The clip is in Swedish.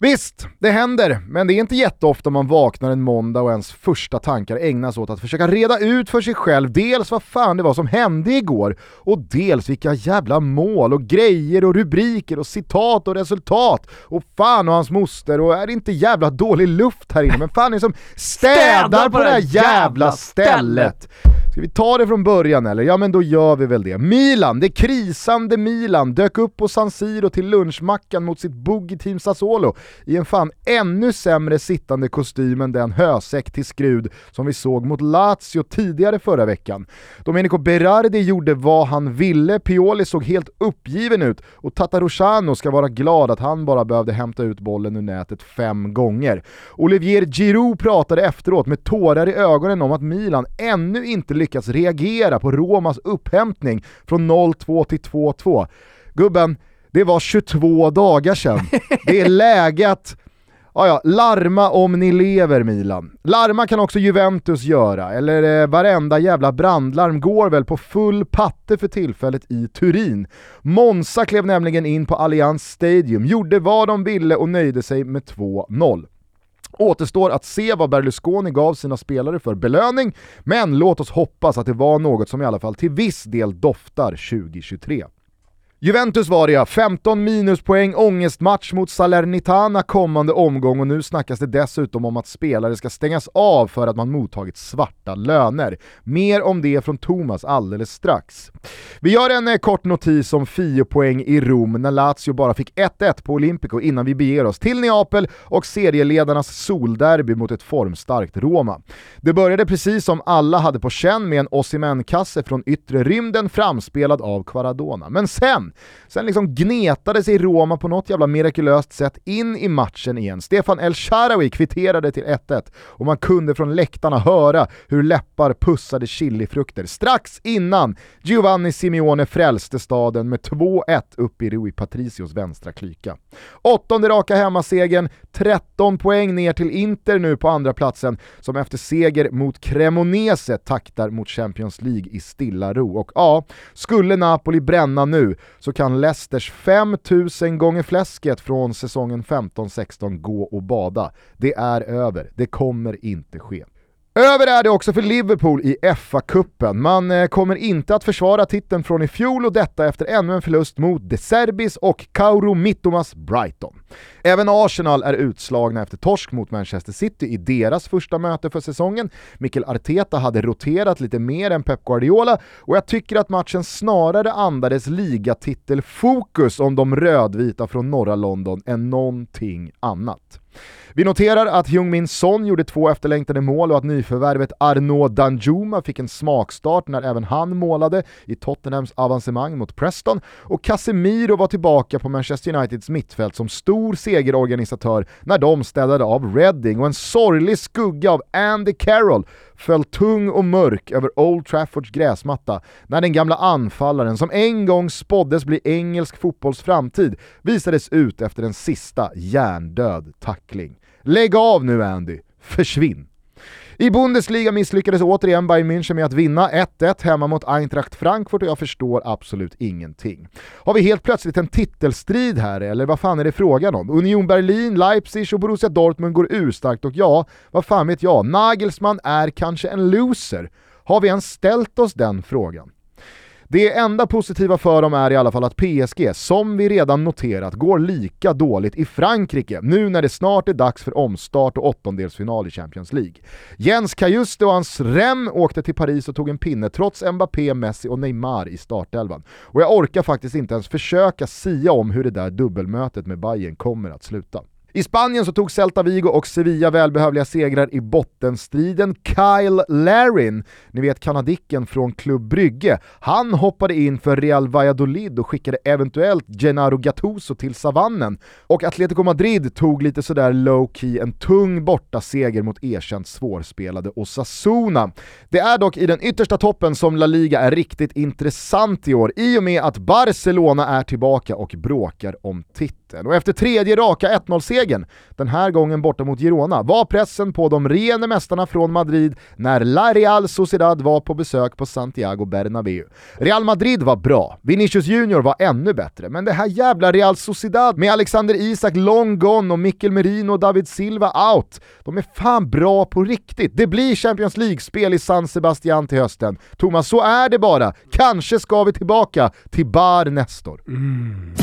Visst, det händer, men det är inte jätteofta man vaknar en måndag och ens första tankar ägnas åt att försöka reda ut för sig själv dels vad fan det var som hände igår och dels vilka jävla mål och grejer och rubriker och citat och resultat och fan och hans moster och är det inte jävla dålig luft här inne? Men fan är det som städar, städar på det här jävla stället? stället. Ska vi ta det från början eller? Ja men då gör vi väl det. Milan, det krisande Milan, dök upp på San Siro till lunchmackan mot sitt boogie-team Sassuolo i en fan ännu sämre sittande kostym än den hösäck till skrud som vi såg mot Lazio tidigare förra veckan. Domenico Berardi gjorde vad han ville, Pioli såg helt uppgiven ut och Tatarusano ska vara glad att han bara behövde hämta ut bollen ur nätet fem gånger. Olivier Giroud pratade efteråt med tårar i ögonen om att Milan ännu inte lyckats reagera på Romas upphämtning från 0-2 till 2-2. Gubben, det var 22 dagar sedan. Det är läge att Ja, ja, larma om ni lever Milan. Larma kan också Juventus göra, eller eh, varenda jävla brandlarm går väl på full patte för tillfället i Turin. Monza klev nämligen in på Allianz Stadium, gjorde vad de ville och nöjde sig med 2-0. Återstår att se vad Berlusconi gav sina spelare för belöning, men låt oss hoppas att det var något som i alla fall till viss del doftar 2023. Juventus var det ja, 15 minuspoäng, ångestmatch mot Salernitana kommande omgång och nu snackas det dessutom om att spelare ska stängas av för att man mottagit svarta löner. Mer om det från Thomas alldeles strax. Vi gör en eh, kort notis om 10 poäng i Rom när Lazio bara fick 1-1 på Olympico innan vi beger oss till Neapel och serieledarnas solderby mot ett formstarkt Roma. Det började precis som alla hade på känn med en Osimhen-kasse från yttre rymden framspelad av Quaradona. Men sen sen, liksom gnetade sig Roma på något jävla mirakulöst sätt in i matchen igen. Stefan El Sharawi kvitterade till 1-1 och man kunde från läktarna höra hur läppar pussade chilifrukter strax innan Giovanni Simeone frälste staden med 2-1 upp i Rui Patricios vänstra klyka. Åttonde raka hemmasegern, 13 poäng ner till Inter nu på andra platsen som efter seger mot Cremonese taktar mot Champions League i stilla ro. Och ja, skulle Napoli bränna nu så kan Leicesters 5000 gånger fläsket från säsongen 15-16 gå och bada. Det är över, det kommer inte ske. Över är det också för Liverpool i FA-cupen. Man eh, kommer inte att försvara titeln från i fjol och detta efter ännu en förlust mot De Serbis och Kauro Mittomas Brighton. Även Arsenal är utslagna efter torsk mot Manchester City i deras första möte för säsongen. Mikel Arteta hade roterat lite mer än Pep Guardiola och jag tycker att matchen snarare andades ligatitelfokus om de rödvita från norra London än någonting annat. Vi noterar att Heung-Min Son gjorde två efterlängtade mål och att nyförvärvet Arnaud Danjuma fick en smakstart när även han målade i Tottenhams avancemang mot Preston. Och Casemiro var tillbaka på Manchester Uniteds mittfält som stor segerorganisatör när de städade av Reading. Och en sorglig skugga av Andy Carroll föll tung och mörk över Old Traffords gräsmatta när den gamla anfallaren som en gång spåddes bli engelsk fotbolls framtid visades ut efter en sista hjärndöd tackling. Lägg av nu Andy, försvinn! I Bundesliga misslyckades återigen Bayern München med att vinna 1-1 hemma mot Eintracht Frankfurt och jag förstår absolut ingenting. Har vi helt plötsligt en titelstrid här eller vad fan är det frågan om? Union Berlin, Leipzig och Borussia Dortmund går urstarkt och ja, vad fan vet jag, Nagelsmann är kanske en loser. Har vi ens ställt oss den frågan? Det enda positiva för dem är i alla fall att PSG, som vi redan noterat, går lika dåligt i Frankrike nu när det snart är dags för omstart och åttondelsfinal i Champions League. Jens Kajuste och hans Rem åkte till Paris och tog en pinne trots Mbappé, Messi och Neymar i startelvan. Och jag orkar faktiskt inte ens försöka sia om hur det där dubbelmötet med Bayern kommer att sluta. I Spanien så tog Celta Vigo och Sevilla välbehövliga segrar i bottenstriden. Kyle Larin, ni vet kanadicken från Club Brygge, han hoppade in för Real Valladolid och skickade eventuellt Gennaro Gattuso till savannen. Och Atletico Madrid tog lite sådär low-key en tung borta seger mot erkänt svårspelade Osasuna. Det är dock i den yttersta toppen som La Liga är riktigt intressant i år, i och med att Barcelona är tillbaka och bråkar om titeln titeln. och efter tredje raka 1-0-segern, den här gången borta mot Girona, var pressen på de regerande mästarna från Madrid när La Real Sociedad var på besök på Santiago Bernabéu. Real Madrid var bra, Vinicius Junior var ännu bättre, men det här jävla Real Sociedad med Alexander Isak long gone och Mikkel Merino och David Silva out, de är fan bra på riktigt. Det blir Champions League-spel i San Sebastian till hösten. Thomas, så är det bara. Kanske ska vi tillbaka till Bar Nestor. Mm.